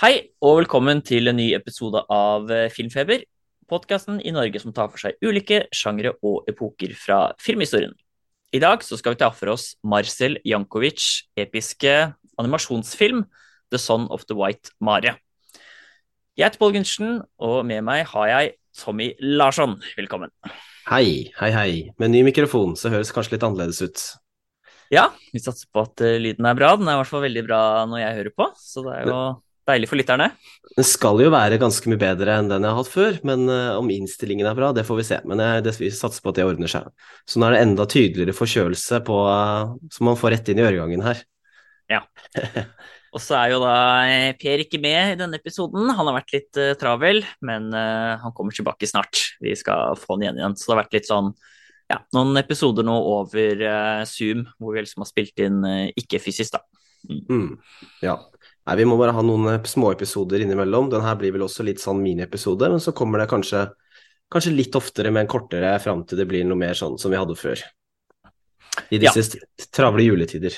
Hei, og velkommen til en ny episode av eh, Filmfeber. Podkasten i Norge som tar for seg ulike sjangre og epoker fra filmhistorien. I dag så skal vi ta for oss Marcel Jankovics episke animasjonsfilm The Son of the White Mare. Jeg heter Pål Gundersen, og med meg har jeg Tommy Larsson. Velkommen. Hei, hei, hei. Med ny mikrofon, så høres kanskje litt annerledes ut. Ja, vi satser på at uh, lyden er bra. Den er i hvert fall veldig bra når jeg hører på, så det er jo deilig for lytterne. Den skal jo være ganske mye bedre enn den jeg har hatt før, men uh, om innstillingen er bra, det får vi se. Men jeg, det, vi satser på at det ordner seg. Så nå er det enda tydeligere forkjølelse på, uh, som man får rett inn i øregangen her. Ja. Og så er jo da Per ikke med i denne episoden. Han har vært litt uh, travel, men uh, han kommer tilbake snart. Vi skal få han igjen igjen. Så det har vært litt sånn ja, noen episoder nå over uh, Zoom hvor vi liksom har spilt inn ikke fysisk, da. Mm. Mm. Ja. Nei, vi må bare ha noen småepisoder innimellom. Den her blir vel også litt sånn miniepisode, men så kommer det kanskje, kanskje litt oftere, men kortere fram til det blir noe mer sånn som vi hadde før. I disse ja. travle juletider.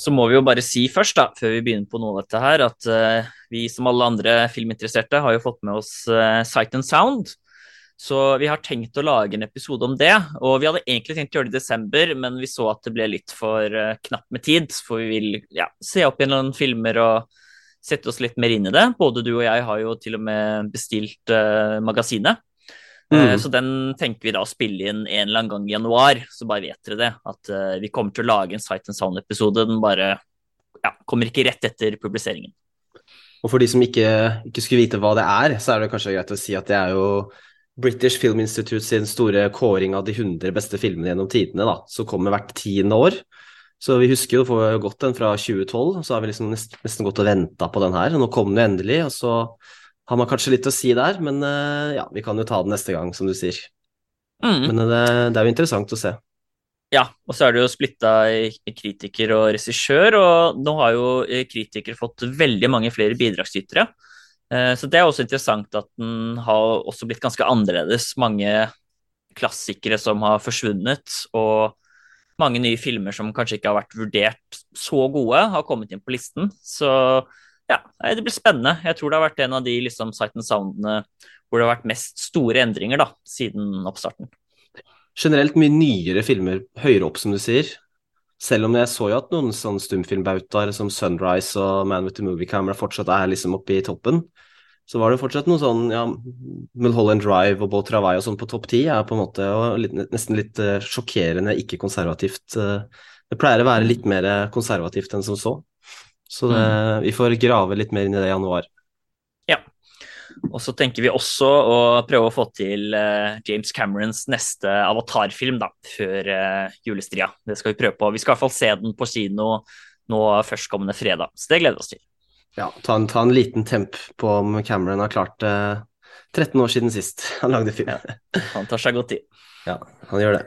Så må vi jo bare si først, da, før vi begynner på noe av dette her, at uh, vi som alle andre filminteresserte har jo fått med oss uh, Sight and Sound. Så vi har tenkt å lage en episode om det. Og vi hadde egentlig tenkt å gjøre det i desember, men vi så at det ble litt for uh, knapt med tid. For vi vil ja, se opp igjen noen filmer og sette oss litt mer inn i det. Både du og jeg har jo til og med bestilt magasinet. Mm. Så den tenker vi da å spille inn en eller annen gang i januar, så bare vet dere det. At uh, vi kommer til å lage en Sight and Sound-episode. Den bare ja, kommer ikke rett etter publiseringen. Og for de som ikke, ikke, skulle vite hva det er, så er det kanskje greit å si at det er jo British Film Institute sin store kåring av de 100 beste filmene gjennom tidene, da, som kommer hvert tiende år. Så vi husker jo, får gått den fra 2012, så har vi liksom nesten, nesten gått og venta på den her. Nå kom den jo endelig, og så har man kanskje litt å si der, men uh, ja, vi kan jo ta den neste gang, som du sier. Mm. Men uh, det, det, er jo interessant å se. Ja, og så er det jo splitta i kritiker og regissør, og nå har jo eh, kritikere fått veldig mange flere bidragsytere. Uh, så det er også interessant at den har også blitt ganske annerledes. Mange klassikere som har forsvunnet, og mange nye filmer som kanskje ikke har vært vurdert så gode, har kommet inn på listen. Så ja, det blir spennende. Jeg tror det har vært en av de liksom, Sight and Soundene hvor det har vært mest store endringer da, siden oppstarten. Generelt mye nyere filmer høyere opp, som du sier. Selv om jeg så jo at noen sånne stumfilmbautaer som Sunrise og Man with the Movie Camera fortsatt er liksom oppe i toppen, så var det fortsatt noe sånn ja, Mulholland Drive og Boat Ravai og sånn på topp ti er på en måte litt, nesten litt uh, sjokkerende ikke konservativt. Uh, det pleier å være litt mer konservativt enn som så. Så det, mm. vi får grave litt mer inn i det i januar. Og så tenker vi også å prøve å få til uh, James Camerons neste avatarfilm da, før uh, julestria. Det skal vi prøve på. Vi skal i hvert fall se den på kino nå førstkommende fredag, så det gleder vi oss til. Ja, ta en, ta en liten temp på om Cameron har klart det uh, 13 år siden sist han lagde film. Ja, han tar seg godt tid. Ja, han gjør det.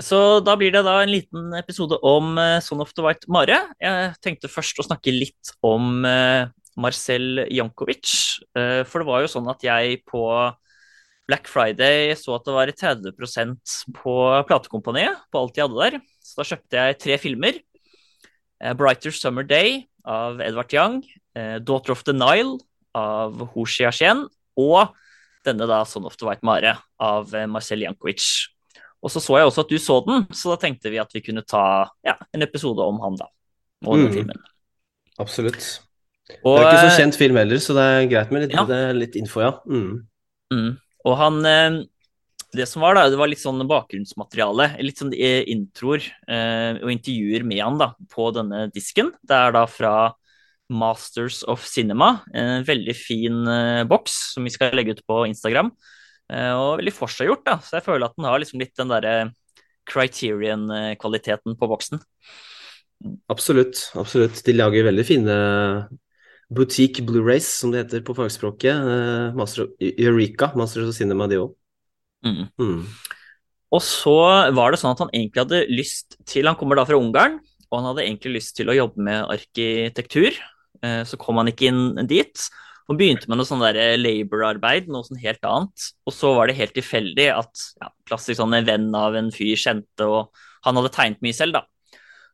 Så da blir det da en liten episode om uh, Son of the White Mare. Jeg tenkte først å snakke litt om Marcel Jankovic. Uh, for det var jo sånn at jeg på Black Friday så at det var 30% på platekompaniet, på alt de hadde der. Så da kjøpte jeg tre filmer. Brighter Summer Day av Edvard Young. Daughter of the Nile av Ho Xiaxian. Og denne da Son of the White Mare av Marcel Jankovic. Og så så jeg også at du så den, så da tenkte vi at vi kunne ta ja, en episode om han, da. Og den mm. filmen. Absolutt. Og, det er ikke så kjent film heller, så det er greit med litt, ja. litt info, ja. Mm. Mm. Og han eh, Det som var, da, det var litt sånn bakgrunnsmateriale, litt sånn eh, introer eh, og intervjuer med han da, på denne disken. Det er da fra Masters of Cinema, en veldig fin eh, boks som vi skal legge ut på Instagram. Eh, og veldig forseggjort, da. Så jeg føler at den har liksom litt den derre criterion-kvaliteten på boksen. Absolutt, absolutt. De lager veldig fine boutique Blu-rays, som det heter på fagspråket. Uh, Master Eureka, Masters of Cinema, de òg. Mm. Mm. Og så var det sånn at han egentlig hadde lyst til Han kommer da fra Ungarn, og han hadde egentlig lyst til å jobbe med arkitektur. Eh, så kom han ikke inn dit. Og begynte med noe sånn labor-arbeid, noe sånn helt annet. Og så var det helt tilfeldig at ja, klassisk sånn en venn av en fyr kjente, og han hadde tegnet mye selv, da.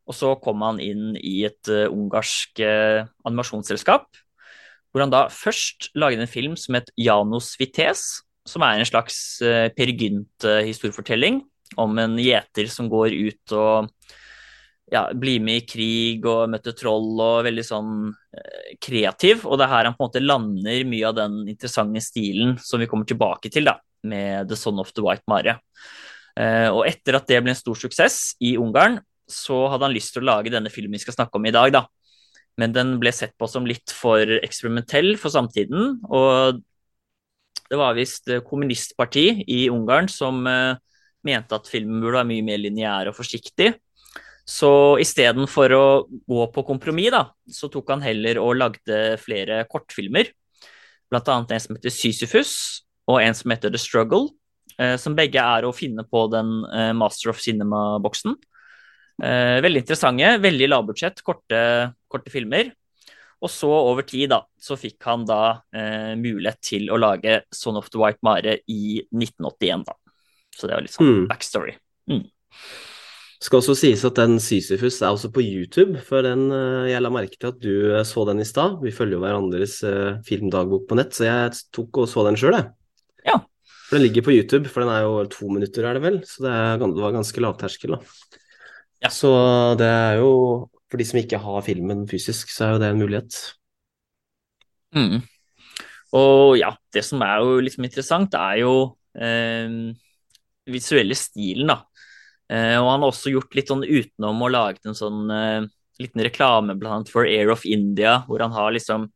Og så kom han inn i et uh, ungarsk uh, animasjonsselskap, hvor han da først laget en film som het Janos Vites, som er en slags uh, Per Gynt-historiefortelling om en gjeter som går ut og ja, blir med i krig og møter troll og veldig sånn eh, kreativ. Og det er her han på en måte lander mye av den interessante stilen som vi kommer tilbake til da, med The Son of the White Mare. Eh, og etter at det ble en stor suksess i Ungarn, så hadde han lyst til å lage denne filmen vi skal snakke om i dag, da. Men den ble sett på som litt for eksperimentell for samtiden. Og det var visst kommunistpartiet i Ungarn som eh, mente at filmen burde være mye mer lineær og forsiktig. Så istedenfor å gå på kompromiss, da, så tok han heller og lagde flere kortfilmer. Blant annet en som heter Sisyphus, og en som heter The Struggle. Eh, som begge er å finne på den eh, Master of Cinema-boksen. Eh, veldig interessante, veldig lavbudsjett, korte, korte filmer. Og så over tid da, så fikk han da eh, mulighet til å lage Son of the White Mare i 1981. da. Så det var litt sånn mm. backstory. Mm. Skal også sies at den Sisyfus er også på YouTube, for den eh, jeg la merke til at du eh, så den i stad. Vi følger jo hverandres uh, filmdagbok på nett, så jeg tok og så den sjøl, jeg. Ja. For den ligger på YouTube, for den er jo to minutter, er det vel, så det, er, det var ganske lavterskel, da. Ja. Så det er jo For de som ikke har filmen fysisk, så er jo det en mulighet. Mm. Og ja, det som er jo liksom interessant, er jo eh, visuelle stilen, da. Eh, og han har også gjort litt sånn utenom og laget en sånn eh, liten reklame blant annet for Air of India, hvor han har liksom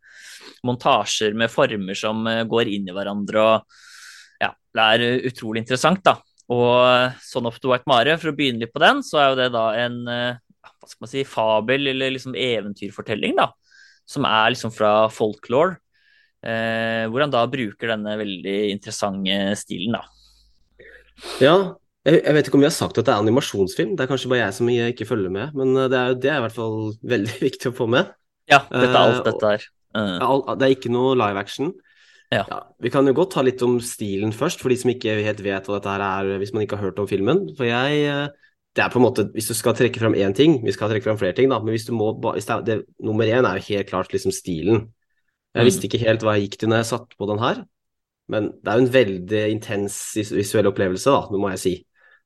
montasjer med former som uh, går inn i hverandre. og ja, Det er utrolig interessant, da. Og Son of the White Mare, for å begynne litt på den, så er jo det da en hva skal man si, fabel eller liksom eventyrfortelling, da. Som er liksom fra folklore. hvor han da bruker denne veldig interessante stilen, da. Ja, jeg, jeg, vet ikke om vi har sagt at det er animasjonsfilm, det er kanskje bare jeg som ikke følger med. Men eh, det er, det er i hvert fall veldig viktig å få med. Ja, dette er alt dette her. Uh. Det er ikke noe live action. Ja. ja. Vi kan jo godt ta litt om stilen først, for de som ikke helt vet hva dette her er, hvis man ikke har hørt om filmen. For jeg eh, det er på en måte, Hvis du skal trekke fram én ting, vi skal trekke fram flere ting, da, men hvis du må, hvis det, det, nummer én er jo helt klart liksom stilen. Jeg mm. visste ikke helt hva jeg gikk til når jeg satte på den her, men det er jo en veldig intens visuell opplevelse, da, nå må jeg si.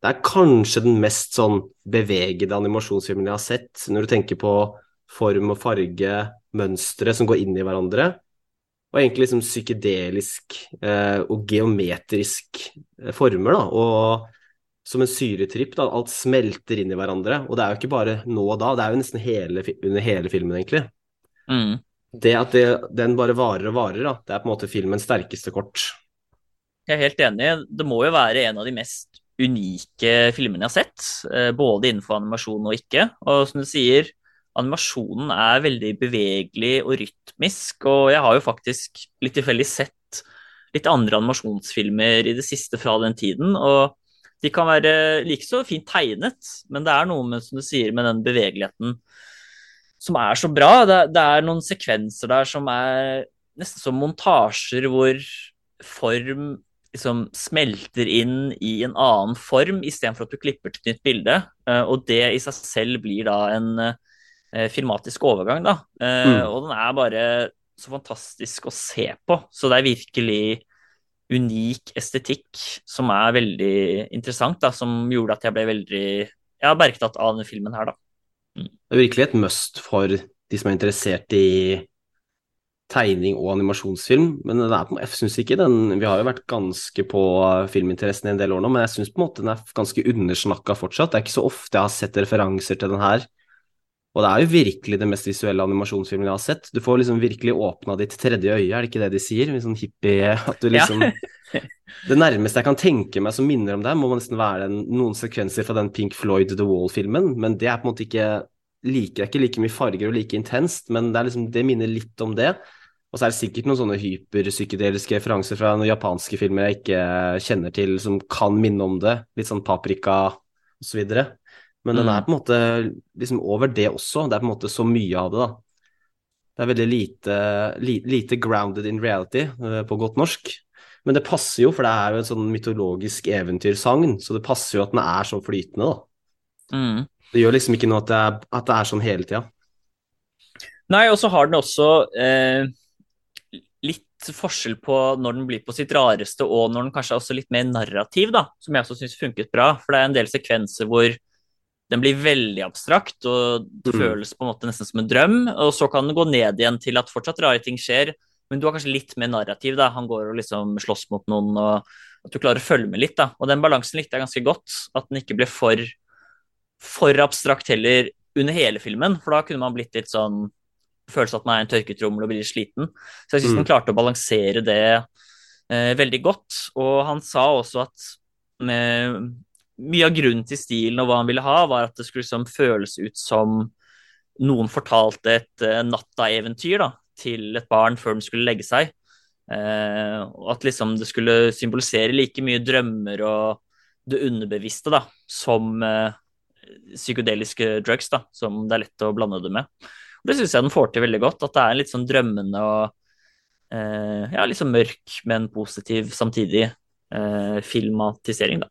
Det er kanskje den mest sånn bevegede animasjonsfilmen jeg har sett, når du tenker på form og farge, mønstre som går inn i hverandre. Og egentlig liksom psykedelisk eh, og geometrisk eh, former, da. Og som en syretripp, da. Alt smelter inn i hverandre. Og det er jo ikke bare nå og da, det er jo nesten hele, under hele filmen, egentlig. Mm. Det at det, den bare varer og varer, da, det er på en måte filmens sterkeste kort. Jeg er helt enig. Det må jo være en av de mest unike filmene jeg har sett, eh, både innenfor animasjon og ikke. Og som du sier, animasjonen er veldig bevegelig og rytmisk, og jeg har jo faktisk litt tilfeldig sett litt andre animasjonsfilmer i det siste fra den tiden, og de kan være like så fint tegnet, men det er noe med, som du sier, med den bevegeligheten som er så bra. Det, det er noen sekvenser der som er nesten som montasjer hvor form liksom smelter inn i en annen form istedenfor at du klipper til et nytt bilde. Uh, og det i seg selv blir da en uh, filmatisk overgang, da. Uh, mm. Og den er bare så fantastisk å se på. Så det er virkelig unik estetikk som er veldig interessant, da, som gjorde at jeg ble veldig ja, bergtatt av denne filmen her, da. Mm. Det er virkelig et must for de som er interessert i tegning og animasjonsfilm. Men er, jeg syns ikke den Vi har jo vært ganske på filminteressen i en del år nå, men jeg syns på en måte den er ganske undersnakka fortsatt. Det er ikke så ofte jeg har sett referanser til den her. Og det er jo virkelig den mest visuelle animasjonsfilmen jeg har sett. Du får liksom virkelig åpna ditt tredje øye, er det ikke det de sier? Sånn hippie At du liksom ja. Det nærmeste jeg kan tenke meg som minner om det, må nesten være den, noen sekvenser fra den Pink Floyd The Wall-filmen, men det er på en måte ikke like, det er ikke like mye farger og like intenst, men det, liksom, det minner litt om det. Og så er det sikkert noen sånne hyperpsykedeliske referanser fra noen japanske filmer jeg ikke kjenner til, som kan minne om det. Litt sånn paprika osv. Men mm. den er på en måte liksom over det også. Det er på en måte så mye av det, da. Det er veldig lite, lite, lite grounded in reality, uh, på godt norsk. Men det passer jo, for det er jo en sånn mytologisk eventyrsagn, så det passer jo at den er så flytende, da. Mm. Det gjør liksom ikke noe at det er, at det er sånn hele tida. Nei, og så har den også eh, litt forskjell på når den blir på sitt rareste, og når den kanskje er også litt mer narrativ, da, som jeg også syns funket bra. For det er en del sekvenser hvor den blir veldig abstrakt, og det Mm. føles på en måte nesten som en drøm. Og så kan den gå ned igjen til at fortsatt rare ting skjer, men du har kanskje litt mer narrativ. da, Han går og liksom slåss mot noen, og at du klarer å følge med litt. da, Og den balansen likte jeg ganske godt. At den ikke ble for, for abstrakt heller under hele filmen, for da kunne man blitt litt sånn følelse at man er en tørketrommel og blir sliten. Så jeg syns Mm. den klarte å balansere det eh, veldig godt. Og han sa også at med, mye av grunnen til stilen og hva han ville ha, var at det skulle liksom føles ut som noen fortalte et uh, natta-eventyr da, til et barn før den skulle legge seg. Uh, og at liksom det skulle symbolisere like mye drømmer og det underbevisste da, som uh, psykedeliske drugs, da, som det er lett å blande det med. Og det syns jeg den får til veldig godt, at det er litt sånn drømmende og eh, ja, litt sånn mørk, men positiv samtidig eh, filmatisering, da.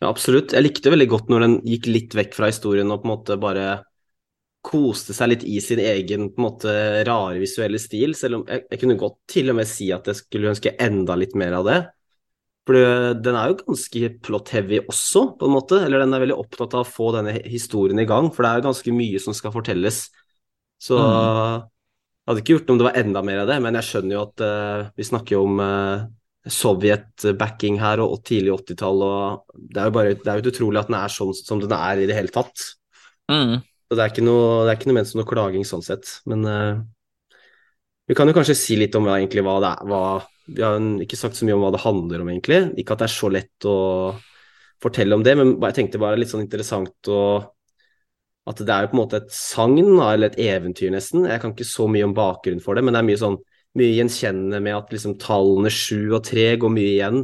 Ja, absolutt. Jeg likte veldig godt når den gikk litt vekk fra historien og på en måte bare koste seg litt i sin egen på en måte rare visuelle stil, selv om jeg, jeg kunne godt til og med si at jeg skulle ønske enda litt mer av det. For den er jo ganske plot-heavy også, på en måte. Eller den er veldig opptatt av å få denne historien i gang, for det er jo ganske mye som skal fortelles. Så Mm. jeg hadde ikke gjort noe om det var enda mer av det, men jeg skjønner jo at uh, vi snakker jo om eh, Sovjet-backing her og, og tidlig 80-tall, og det er jo bare det er jo utrolig at den er sånn som den er i det hele tatt. Mm. Så det er ikke noe, det er ikke noe ment som noe klaging sånn sett. Men uh, vi kan jo kanskje si litt om hva, egentlig hva det er hva, Vi har ikke sagt så mye om hva det handler om, egentlig. Ikke at det er så lett å fortelle om det, men jeg tenkte bare litt sånn interessant å At det er jo på en måte et sagn, eller et eventyr, nesten. Jeg kan ikke så mye om bakgrunnen for det, men det er mye sånn mye gjenkjennende med at liksom tallene sju og tre går mye igjen.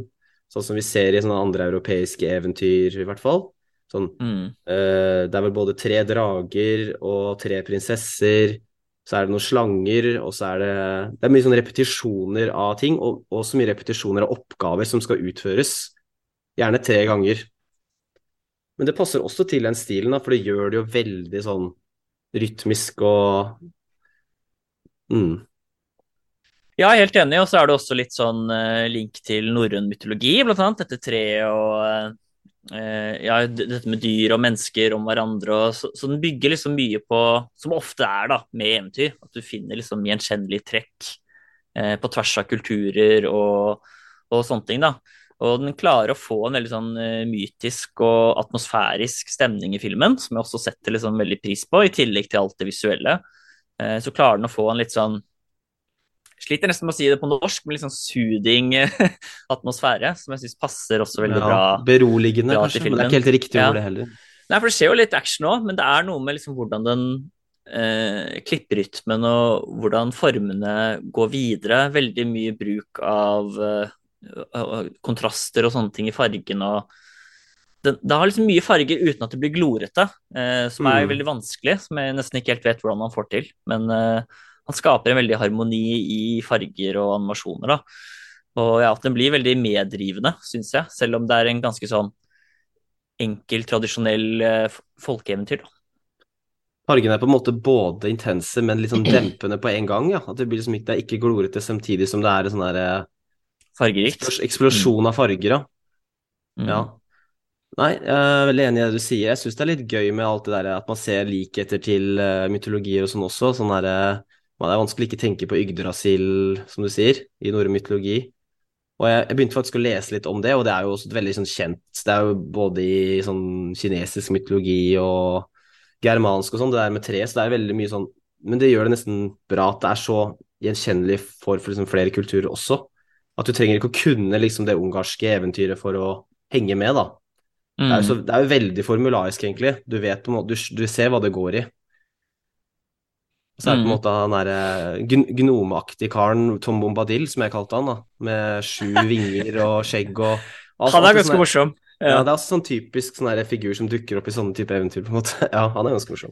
Sånn som vi ser i sånne andre europeiske eventyr, i hvert fall. Sånn Mm. uh, det er vel både tre drager og tre prinsesser. Så er det noen slanger, og så er det Det er mye sånne repetisjoner av ting, og og så mye repetisjoner av oppgaver som skal utføres. Gjerne tre ganger. Men det passer også til den stilen, da, for det gjør det jo veldig sånn rytmisk og mm. Ja, helt enig, og så er det også litt sånn eh, link til norrøn mytologi, blant annet. Dette treet og eh, ja, dette med dyr og mennesker om hverandre. Så, så den bygger liksom mye på, som ofte er da, med eventyr, at du finner liksom gjenkjennelige trekk eh, på tvers av kulturer og, og sånne ting, da. Og den klarer å få en veldig sånn eh, mytisk og atmosfærisk stemning i filmen, som jeg også setter liksom veldig pris på, i tillegg til alt det visuelle. Så klarer den å få en litt sånn Sliter nesten med å si det på norsk, men litt sånn eh, atmosfære, som jeg syns passer også veldig ja, bra. Beroligende, bra kanskje, men det er ikke helt riktig Ja. ord, det heller. Nei, for det skjer jo litt action òg, men det er noe med liksom hvordan den eh, klipperytmen og hvordan formene går videre. Veldig mye bruk av eh, kontraster og sånne ting i fargen. og det, det har liksom mye farger uten at det blir glorete, eh, som er Mm. veldig vanskelig, som jeg nesten ikke helt vet hvordan man får til. Men eh, han skaper en veldig harmoni i farger og animasjoner. da. Og ja, at den blir veldig meddrivende, syns jeg, selv om det er en ganske sånn enkel, tradisjonell eh, folkeeventyr. da. Fargene er på en måte både intense, men litt sånn dempende på en gang. ja. At det blir liksom ikke, det er ikke glorete samtidig som det er en sånn der, eh, Fargerikt. eksplos- eksplosjon av farger. ja. Mm. Ja. Nei, jeg er veldig enig i det du sier. Jeg syns det er litt gøy med alt det der at man ser likheter til eh, mytologier og sånn også. Sånn der, eh, man er vanskelig ikke tenke på Yggdrasil, som du sier, i norrøn mytologi. Og jeg, jeg begynte faktisk å lese litt om det, og det er jo også veldig sånn kjent. Det er jo både i sånn kinesisk mytologi og germansk og sånn, det der med tre, så det er veldig mye sånn Men det gjør det nesten bra at det er så gjenkjennelig for, for liksom flere kulturer også. At du trenger ikke å kunne liksom det ungarske eventyret for å henge med, da. Det er, jo så, Mm. det er jo veldig formularisk, egentlig. Du vet på en måte, du, du ser hva det går i. Og så er det på en Mm. måte han derre gnomeaktige karen, Tom Bombadil, som jeg kalte han, da. Med sju vinger og skjegg og alt- Han er ganske sånn morsom. Ja, Ja, det er også sånn typisk sånn figur som dukker opp i sånne type eventyr, på en måte. Ja, han er ganske morsom.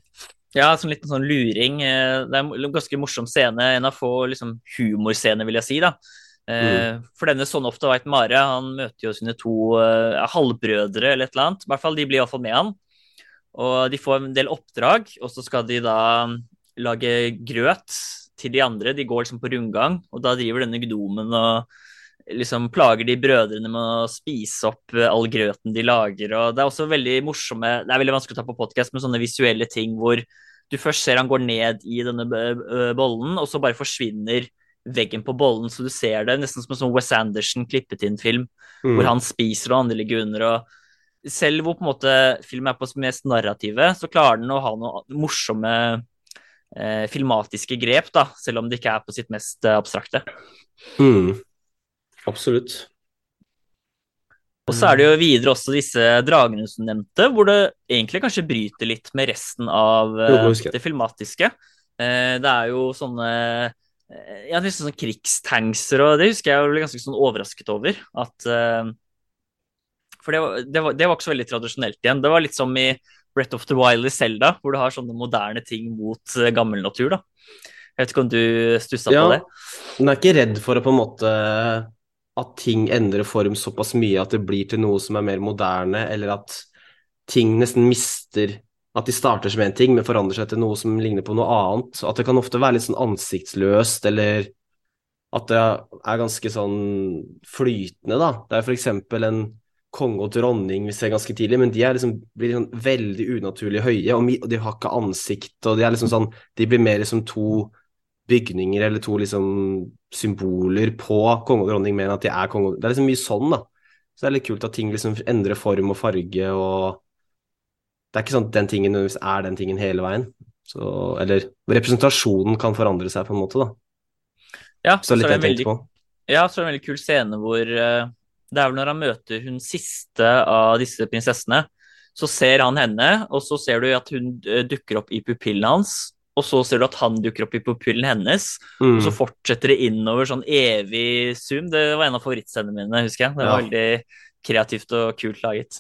ja sånn liten sånn luring. eh, Det er en ganske morsom scene. En av få liksom, humorscener, vil jeg si. da. Mm. For denne sånn ofte veit Mare, han møter jo sine to uh, halvbrødre eller et eller annet. I hvert fall, De blir iallfall med han. Og de får en del oppdrag, og så skal de da lage grøt til de andre. De går liksom på rundgang, og da driver denne gnomen og liksom plager de brødrene med å spise opp all grøten de lager. Og det er også veldig morsomme Det er veldig vanskelig å ta på podkast med sånne visuelle ting hvor du først ser han går ned i denne bollen, og så bare forsvinner veggen på bollen, så du ser det nesten som en sånn Wes Anderson klippet inn-film, mm. hvor han spiser og andre ligger under. og Selv hvor på en måte filmen er på mest narrative, så klarer den å ha noen morsomme eh, filmatiske grep, da, selv om det ikke er på sitt mest eh, abstrakte. Mm. Absolutt. Og så er det jo videre også disse dragene som nevnte, hvor det egentlig kanskje bryter litt med resten av eh, det filmatiske. Eh, det er jo sånne Eh, ja, liksom sånn krigstankser, og det husker jeg ble ganske sånn overrasket over. At uh, For det var, det, var, det var, ikke så veldig tradisjonelt igjen. Det var litt som i Brett of the Wild i Selda, hvor du har sånne moderne ting mot uh, gammel natur, da. Jeg vet ikke om du stussa ja, på det? Hun er ikke redd for å på en måte at ting endrer form såpass mye at det blir til noe som er mer moderne, eller at ting nesten mister at de starter som én ting, men forandrer seg til noe som ligner på noe annet. At det kan ofte være litt sånn ansiktsløst, eller at det er ganske sånn flytende, da. Det er for eksempel en konge og dronning vi ser ganske tidlig, men de er liksom, blir liksom veldig unaturlig høye, og de har ikke ansikt, og de er liksom sånn De blir mer liksom to bygninger eller to liksom symboler på konge og dronning, mer enn at de er konge og Det er liksom mye sånn, da. Så det er litt kult at ting liksom endrer form og farge og det er ikke sånn at den tingen nødvendigvis er den tingen hele veien. Så, eller representasjonen kan forandre seg på en måte, da. Ja, så, så er det en veldig, ja, så er det en veldig kul scene hvor uh, Det er vel når han møter hun siste av disse prinsessene, så ser han henne, og så ser du at hun uh, dukker opp i pupillen hans. Og så ser du at han dukker opp i pupillen hennes, mm. og så fortsetter det innover sånn evig zoom. Det var en av favorittscenene mine, husker jeg. Det var ja. veldig kreativt og kult laget.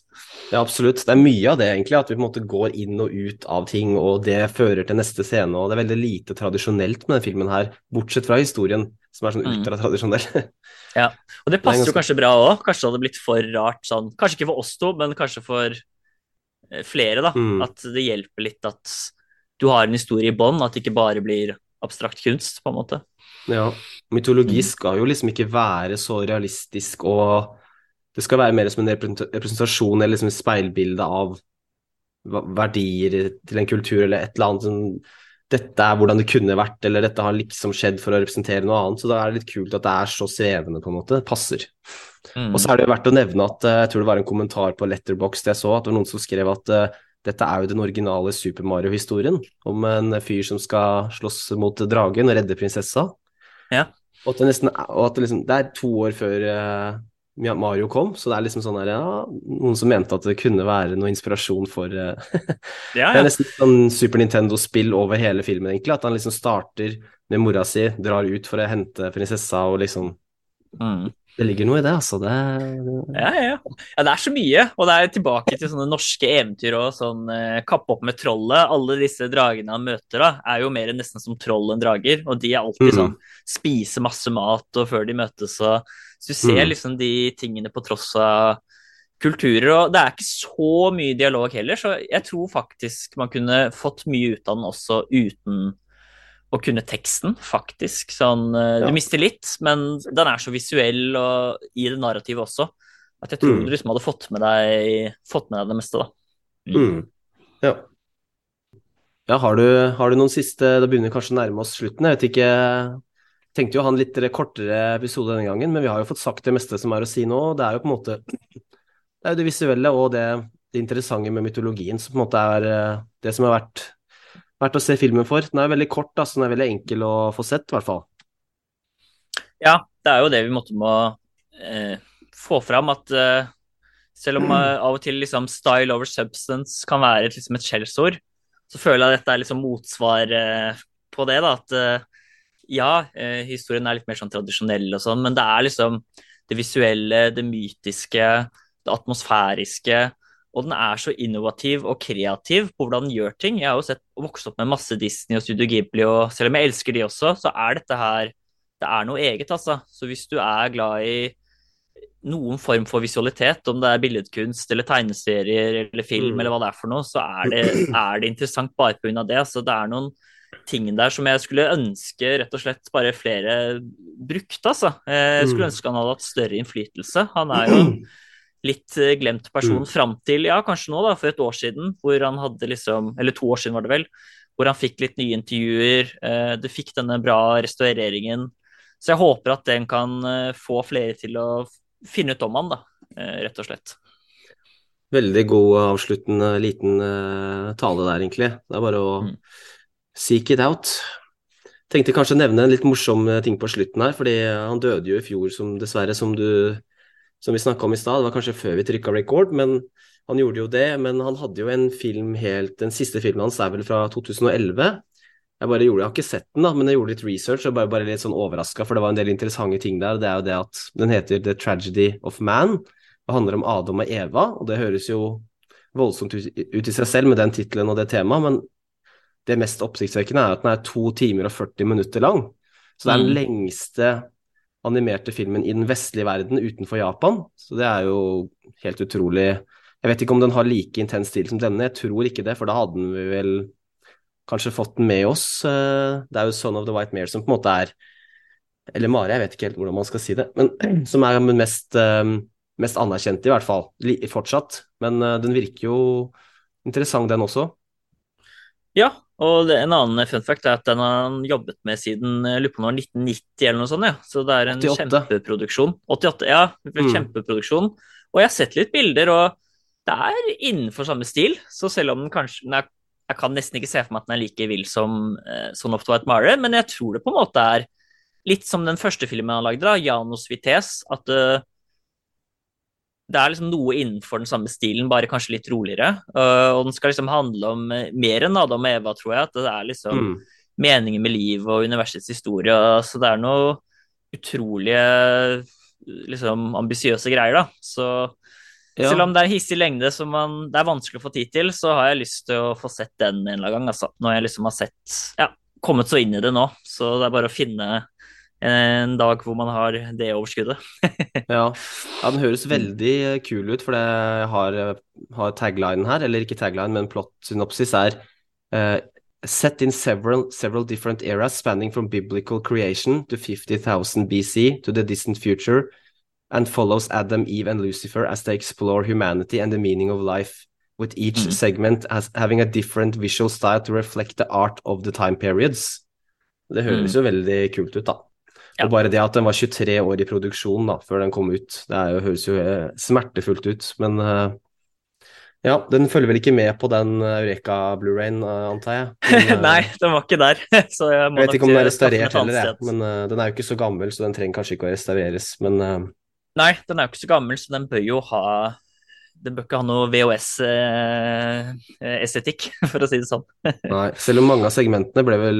Ja, absolutt. Det er mye av det, egentlig. At vi på en måte går inn og ut av ting, og det fører til neste scene. Og det er veldig lite tradisjonelt med denne filmen her, bortsett fra historien, som er sånn mm. ultratradisjonell. ja, og det passer det ganske... jo kanskje bra òg. Kanskje det hadde blitt for rart sånn. Kanskje ikke for oss to, men kanskje for eh, flere, da. Mm. At det hjelper litt at du har en historie i bånn, at det ikke bare blir abstrakt kunst, på en måte. Ja. Mytologi mm. skal jo liksom ikke være så realistisk og det skal være mer som en representasjon eller liksom et speilbilde av verdier til en kultur eller et eller annet som dette er hvordan det kunne vært, eller dette har liksom skjedd for å representere noe annet. Så da er det litt kult at det er så svevende, på en måte. Det passer. Mm. Og så er det verdt å nevne at uh, jeg tror det var en kommentar på Letterbox jeg så, at det var noen som skrev at uh, dette er jo den originale Super Mario-historien om en fyr som skal slåss mot dragen og redde prinsessa. Ja. Og at det, nesten, og at det, liksom, det er to år før uh, Mario kom, så det er liksom sånn her, ja, noen som mente at det kunne være noe inspirasjon for uh, ja, ja. Det er nesten sånn Super Nintendo-spill over hele filmen, egentlig. At han liksom starter med mora si, drar ut for å hente prinsessa og liksom mm. Det ligger noe i det, altså. Det, det... Ja, ja, ja. det er så mye. Og det er tilbake til sånne norske eventyr og sånn uh, kappe opp med trollet. Alle disse dragene han møter, da, er jo mer nesten som troll enn drager. Og de er alltid mm. sånn spise masse mat, og før de møtes og Så du ser mm. liksom de tingene på tross av kulturer. Og det er ikke så mye dialog heller, så jeg tror faktisk man kunne fått mye ut av den også uten å kunne teksten, faktisk. Sånn, eh, ja. Du mister litt, men den er så visuell og i det narrativet også, at jeg tror mm. du liksom hadde fått med, deg, fått med deg det meste, da. Mm. Ja. ja har, du, har, du, noen siste Da begynner kanskje å nærme oss slutten. Jeg vet ikke Tenkte jo ha en litt kortere episode denne gangen, men vi har jo fått sagt det meste som er å si nå. Det er jo på en måte Det er jo det visuelle og det, det interessante med mytologien som på en måte er eh, det som har vært verdt å se filmen for. Den er veldig kort, da, så den er veldig enkel å få sett, i hvert fall. Ja, det er jo det vi måtte må eh, få fram, at eh, selv om eh, av og til liksom style over substance kan være liksom et skjellsord, så føler jeg at dette er liksom motsvar eh, på det. da, at eh, ja, eh, historien er litt mer sånn tradisjonell og sånn, men det er liksom det visuelle, det mytiske, det atmosfæriske og den er så innovativ og kreativ på hvordan den gjør ting. Jeg har jo sett vokst opp med masse Disney og Studio Ghibli, og selv om jeg elsker de også, så er dette her Det er noe eget, altså. Så hvis du er glad i noen form for visualitet, om det er billedkunst eller tegneserier eller film Mm. eller hva det er for noe, så er det, er det interessant bare pga. det. Altså, det er noen ting der som jeg skulle ønske rett og slett bare flere brukte, altså. Jeg skulle Mm. ønske han hadde hatt større innflytelse. Han er jo en litt eh, glemt person Mm. fram til, ja, kanskje nå, da, for et år siden, hvor han hadde liksom Eller to år siden, var det vel. Hvor han fikk litt nye intervjuer. eh, Du fikk denne bra restaureringen. Så jeg håper at den kan eh, få flere til å finne ut om han, da, eh, rett og slett. Veldig god avsluttende liten eh, tale der, egentlig. Det er bare å Mm. Seek it out. Tenkte kanskje å nevne en litt morsom eh, ting på slutten her, fordi han døde jo i fjor, som dessverre, som du som vi snakka om i stad. Det var kanskje før vi trykka record, men han gjorde jo det. Men han hadde jo en film helt Den siste filmen hans er vel fra 2011. Jeg bare gjorde, jeg har ikke sett den, da, men jeg gjorde litt research og bare, bare litt sånn overraska, for det var en del interessante ting der. Det er jo det at den heter The Tragedy of Man. Det handler om Adam og Eva, og det høres jo voldsomt ut i seg selv med den tittelen og det temaet, men det mest oppsiktsvekkende er at den er to timer og 40 minutter lang. Så det er den Mm. lengste animerte filmen i den vestlige verden utenfor Japan. Så det er jo helt utrolig. Jeg vet ikke om den har like intens stil som denne, jeg tror ikke det, for da hadde vi vel kanskje fått den med oss. Eh, Det er jo Son of the White Mare som på en måte er Eller Mare, jeg vet ikke helt hvordan man skal si det, men som er den mest, eh, mest anerkjente, i hvert fall. Fortsatt. Men eh, den virker jo interessant, den også. Ja, og det, en annen fun fact er at den har han jobbet med siden jeg lurer på om det var 1990 eller noe sånt. Ja. Så det er en 88. kjempeproduksjon. 88, ja. Mm. Kjempeproduksjon. Og jeg har sett litt bilder, og det er innenfor samme stil. Så selv om den kanskje er, Jeg kan nesten ikke se for meg at den er like vill som uh, Son of the White Mare, men jeg tror det på en måte er litt som den første filmen han lagde, da, Janos Vites. At eh, det er liksom noe innenfor den samme stilen, bare kanskje litt roligere. Uh, og den skal liksom handle om eh, mer enn Adam og Eva, tror jeg. At det er liksom Mm. meningen med livet og universets historie. Så det er noe utrolige liksom ambisiøse greier, da. Så Ja. selv om det er hissig lengde som man, det er vanskelig å få tid til, så har jeg lyst til å få sett den en eller annen gang. Altså. Når jeg liksom har sett Ja, kommet så inn i det nå. Så det er bare å finne en dag hvor man har det overskuddet. Ja. ja, den høres veldig kul ut, for det har, har taglinen her, eller ikke tagline, men plot synopsis er uh, Set in several, several different eras spanning from biblical creation to 50,000 BC to the distant future and follows Adam, Eve and Lucifer as they explore humanity and the meaning of life with each Mhm. segment as having a different visual style to reflect the art of the time periods. Det høres jo veldig kult ut, da. Ja. Og bare det at den var 23 år i produksjon da, før den kom ut, det jo, høres jo eh, smertefullt ut. Men eh, ja, den følger vel ikke med på den eh, Eureka Blu-rayen, antar jeg. Men, Nei, den var ikke der. Så jeg Jeg vet ikke om den er restaurert heller, jeg. Men uh, den er jo ikke så gammel, så den trenger kanskje ikke å restaureres. Men uh... Nei, den er jo ikke så gammel, så den bør jo ha Den bør ikke ha noe VHS-estetikk, for å si det sånn. nei, selv om mange av segmentene ble vel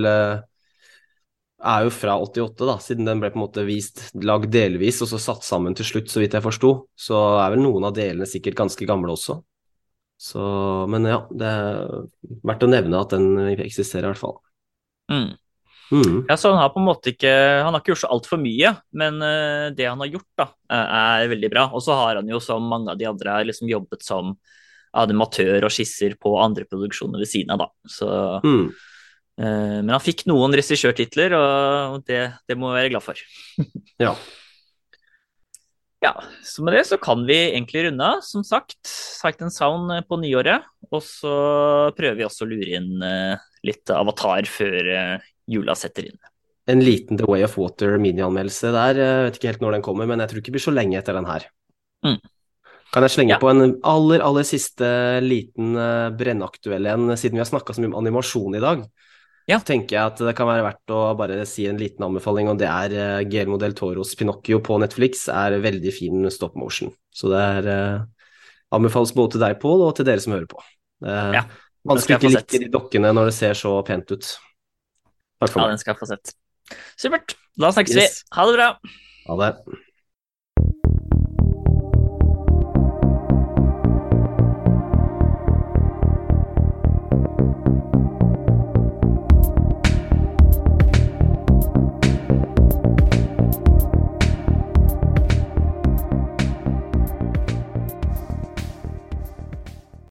er jo fra 88, da, siden den ble på en måte vist, lagd delvis og så satt sammen til slutt, så vidt jeg forsto. Så er vel noen av delene sikkert ganske gamle også. Så, men ja, det er verdt å nevne at den eksisterer i hvert fall. Mm. Mm. Ja, så han har på en måte ikke Han har ikke gjort så altfor mye, men eh, det han har gjort, da, eh, er veldig bra. Og så har han jo, som mange av de andre, liksom jobbet som animatør og skisser på andre produksjoner ved siden av, da. Så, Mm. Eh, men han fikk noen regissørtitler, og det, det må vi være glad for. Ja. Ja, så med det så kan vi egentlig runde av. Som sagt, Sight and Sound eh, på nyåret. Og så prøver vi også å lure inn eh, litt avatar før jula setter inn. En liten The Way of Water minianmeldelse der. Jeg vet ikke helt når den kommer, men jeg tror ikke det blir så lenge etter den her. Mm. Kan jeg slenge Ja. på en aller, aller siste liten brennaktuell en, siden vi har snakka så mye om animasjon i dag? Ja. Tenker jeg at det kan være verdt å bare si en liten anbefaling, og det er uh, Guillermo del Toros Pinocchio på Netflix. er veldig fin stop motion. Så det er eh, anbefales både til deg, Pål, og til dere som hører på. Er Ja, vanskelig skal ikke like de dokkene når det ser så pent ut. Takk for Ja, den skal jeg få sett. Supert. Da snakkes Yes. vi. Ha det bra. Ha det.